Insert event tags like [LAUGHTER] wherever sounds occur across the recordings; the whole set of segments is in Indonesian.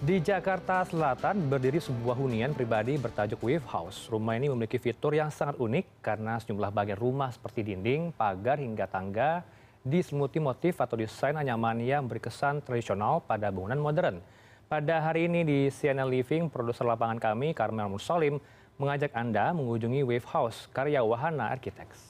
Di Jakarta Selatan berdiri sebuah hunian pribadi bertajuk Wave House. Rumah ini memiliki fitur yang sangat unik karena sejumlah bagian rumah seperti dinding, pagar hingga tangga diselimuti motif atau desain anyaman yang berkesan tradisional pada bangunan modern. Pada hari ini di CNN Living, produser lapangan kami, Karmel Mursalim, mengajak Anda mengunjungi Wave House karya Wahana Architects.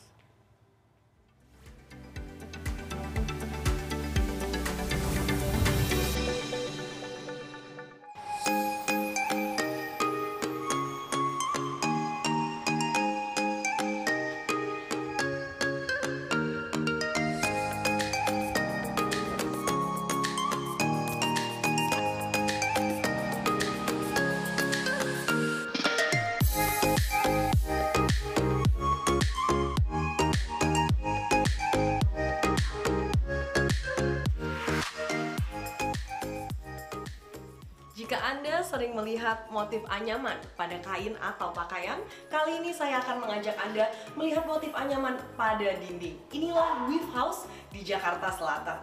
Sering melihat motif anyaman pada kain atau pakaian, kali ini saya akan mengajak Anda melihat motif anyaman pada dinding. Inilah Weave House di Jakarta Selatan.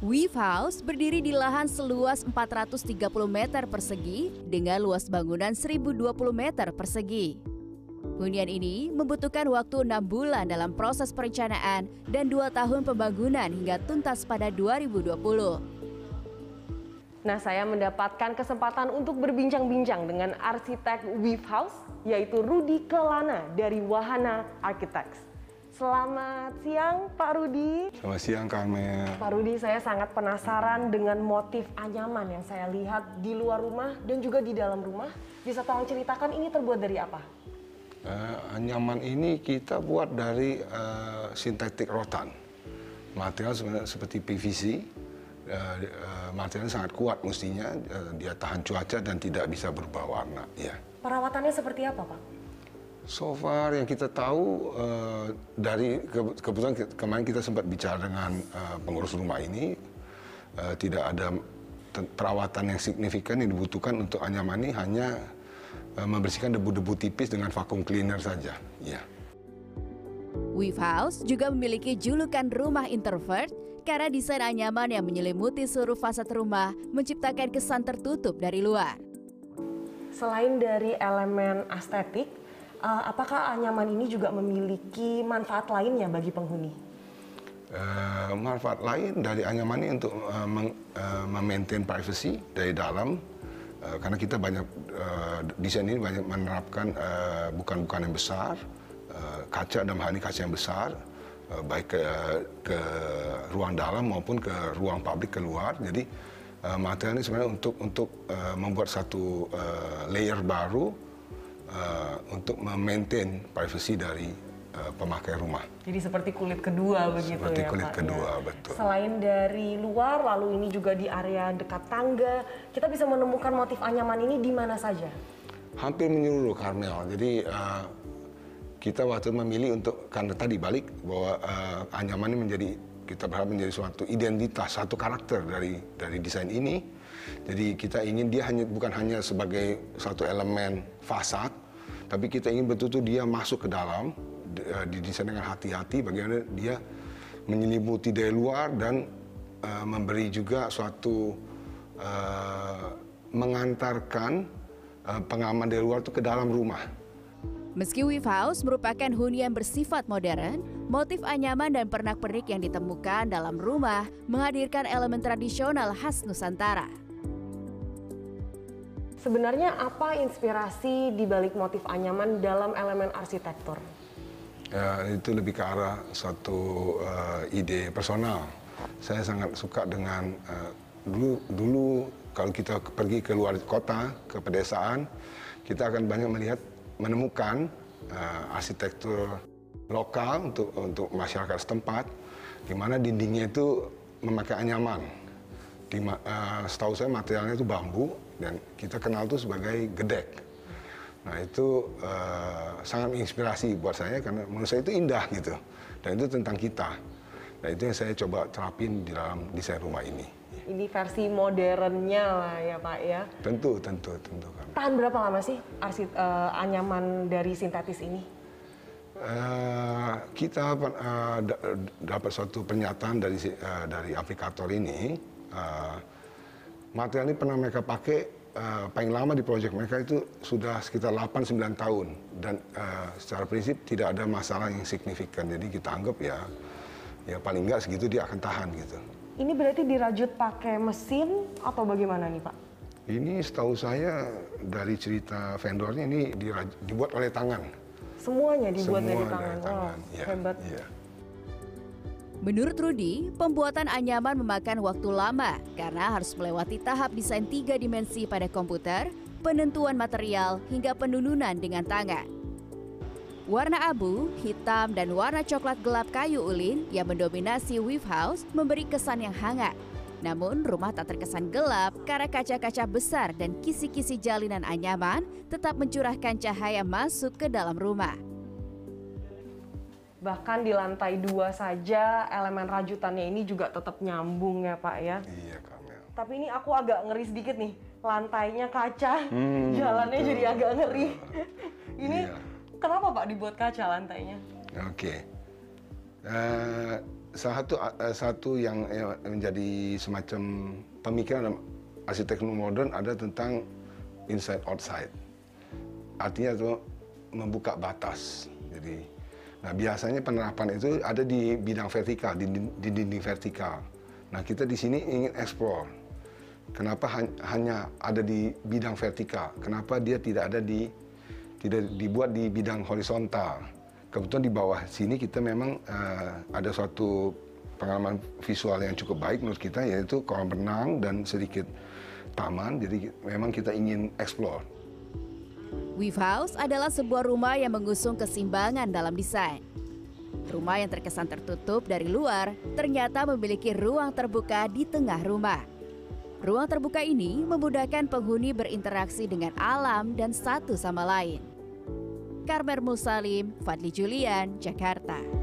Weave House berdiri di lahan seluas 430 meter persegi dengan luas bangunan 1020 meter persegi. Hunian ini membutuhkan waktu enam bulan dalam proses perencanaan dan dua tahun pembangunan hingga tuntas pada 2020. Nah, saya mendapatkan kesempatan untuk berbincang-bincang dengan arsitek Weave House, yaitu Rudi Kelana dari Wahana Architects. Selamat siang, Pak Rudi. Selamat siang, Karmel. Pak Rudi, saya sangat penasaran dengan motif anyaman yang saya lihat di luar rumah dan juga di dalam rumah. Bisa tolong ceritakan ini terbuat dari apa? Uh, anyaman ini kita buat dari uh, sintetik rotan. Material sebenarnya seperti PVC. Uh, uh, materialnya sangat kuat mestinya. Uh, dia tahan cuaca dan tidak bisa berubah warna. Ya. Perawatannya seperti apa, Pak? So far yang kita tahu uh, dari ke, kebetulan ke, kemarin kita sempat bicara dengan uh, pengurus rumah ini uh, tidak ada perawatan yang signifikan yang dibutuhkan untuk anyaman ini hanya membersihkan debu-debu tipis dengan vacuum cleaner saja. Ya. Weave House juga memiliki julukan rumah introvert karena desain anyaman yang menyelimuti seluruh fasad rumah menciptakan kesan tertutup dari luar. Selain dari elemen estetik, uh, apakah anyaman ini juga memiliki manfaat lainnya bagi penghuni? Uh, manfaat lain dari anyaman ini untuk uh, meng, uh, memaintain privacy dari dalam uh, karena kita banyak uh, desain ini banyak menerapkan uh, bukan-bukan yang besar uh, kaca dan hal ini kaca yang besar uh, baik ke, ke ruang dalam maupun ke ruang publik keluar. Jadi uh, material ini sebenarnya untuk untuk uh, membuat satu uh, layer baru uh, untuk memaintain privacy dari uh, pemakai rumah. Jadi seperti kulit kedua begitu seperti ya kulit Pak, kedua, ya. betul. Selain dari luar, lalu ini juga di area dekat tangga, kita bisa menemukan motif anyaman ini di mana saja? Hampir menyeluruh Karmel. Jadi uh, kita waktu memilih untuk karena tadi balik bahwa uh, anyaman ini menjadi kita berharap menjadi suatu identitas, satu karakter dari dari desain ini. Jadi kita ingin dia hanya bukan hanya sebagai satu elemen fasad, tapi kita ingin betul-betul dia masuk ke dalam, didesain dengan hati-hati bagaimana dia menyelimuti dari luar dan uh, memberi juga suatu uh, mengantarkan uh, pengaman dari luar itu ke dalam rumah. Meski Weave House merupakan hunian bersifat modern, motif anyaman dan pernak-pernik yang ditemukan dalam rumah menghadirkan elemen tradisional khas Nusantara. Sebenarnya apa inspirasi di balik motif anyaman dalam elemen arsitektur? Uh, itu lebih ke arah suatu uh, ide personal. Saya sangat suka dengan uh, dulu dulu kalau kita pergi ke luar kota ke pedesaan, kita akan banyak melihat menemukan uh, arsitektur lokal untuk untuk masyarakat setempat, di mana dindingnya itu memakai anyaman. Di, uh, setahu saya materialnya itu bambu dan kita kenal itu sebagai gedek. Nah itu uh, sangat menginspirasi buat saya karena menurut saya itu indah gitu dan itu tentang kita. Nah itu yang saya coba terapin di dalam desain rumah ini. Ini versi modernnya lah ya Pak ya. Tentu, tentu, tentu kan. Tahan berapa lama sih arsit uh, anyaman dari sintetis ini? Eh, kita uh, dapat suatu pernyataan dari uh, dari aplikator ini uh, material ini pernah mereka pakai uh, paling lama di proyek mereka itu sudah sekitar 8-9 tahun dan uh, secara prinsip tidak ada masalah yang signifikan jadi kita anggap ya ya paling enggak segitu dia akan tahan gitu. Ini berarti dirajut pakai mesin atau bagaimana nih Pak? Ini setahu saya dari cerita vendornya ini dibuat oleh tangan. Semuanya dibuat Semua dari tangan. Dari tangan. Wow, ya, hebat. Ya. Menurut Rudi, pembuatan anyaman memakan waktu lama karena harus melewati tahap desain tiga dimensi pada komputer, penentuan material, hingga penununan dengan tangan. Warna abu, hitam, dan warna coklat gelap kayu ulin yang mendominasi Weave House memberi kesan yang hangat. Namun rumah tak terkesan gelap karena kaca-kaca besar dan kisi-kisi jalinan anyaman tetap mencurahkan cahaya masuk ke dalam rumah. Bahkan di lantai dua saja elemen rajutannya ini juga tetap nyambung ya Pak ya. Iya Kamel. Tapi ini aku agak ngeri sedikit nih. Lantainya kaca, hmm, jalannya betul. jadi agak ngeri. [LAUGHS] ini iya. kenapa Pak dibuat kaca lantainya? Oke. Okay. Uh, eh, salah satu uh, satu yang uh, menjadi semacam pemikiran arsitektur modern ada tentang inside outside. Artinya itu membuka batas. Jadi, nah biasanya penerapan itu ada di bidang vertikal, di, di dinding vertikal. Nah kita di sini ingin explore. Kenapa hanya ada di bidang vertikal? Kenapa dia tidak ada di tidak dibuat di bidang horizontal? kebetulan di bawah sini kita memang uh, ada suatu pengalaman visual yang cukup baik menurut kita yaitu kolam renang dan sedikit taman jadi memang kita ingin explore. Weave House adalah sebuah rumah yang mengusung keseimbangan dalam desain. Rumah yang terkesan tertutup dari luar ternyata memiliki ruang terbuka di tengah rumah. Ruang terbuka ini memudahkan penghuni berinteraksi dengan alam dan satu sama lain. Karmer Musalim, Fadli Julian, Jakarta.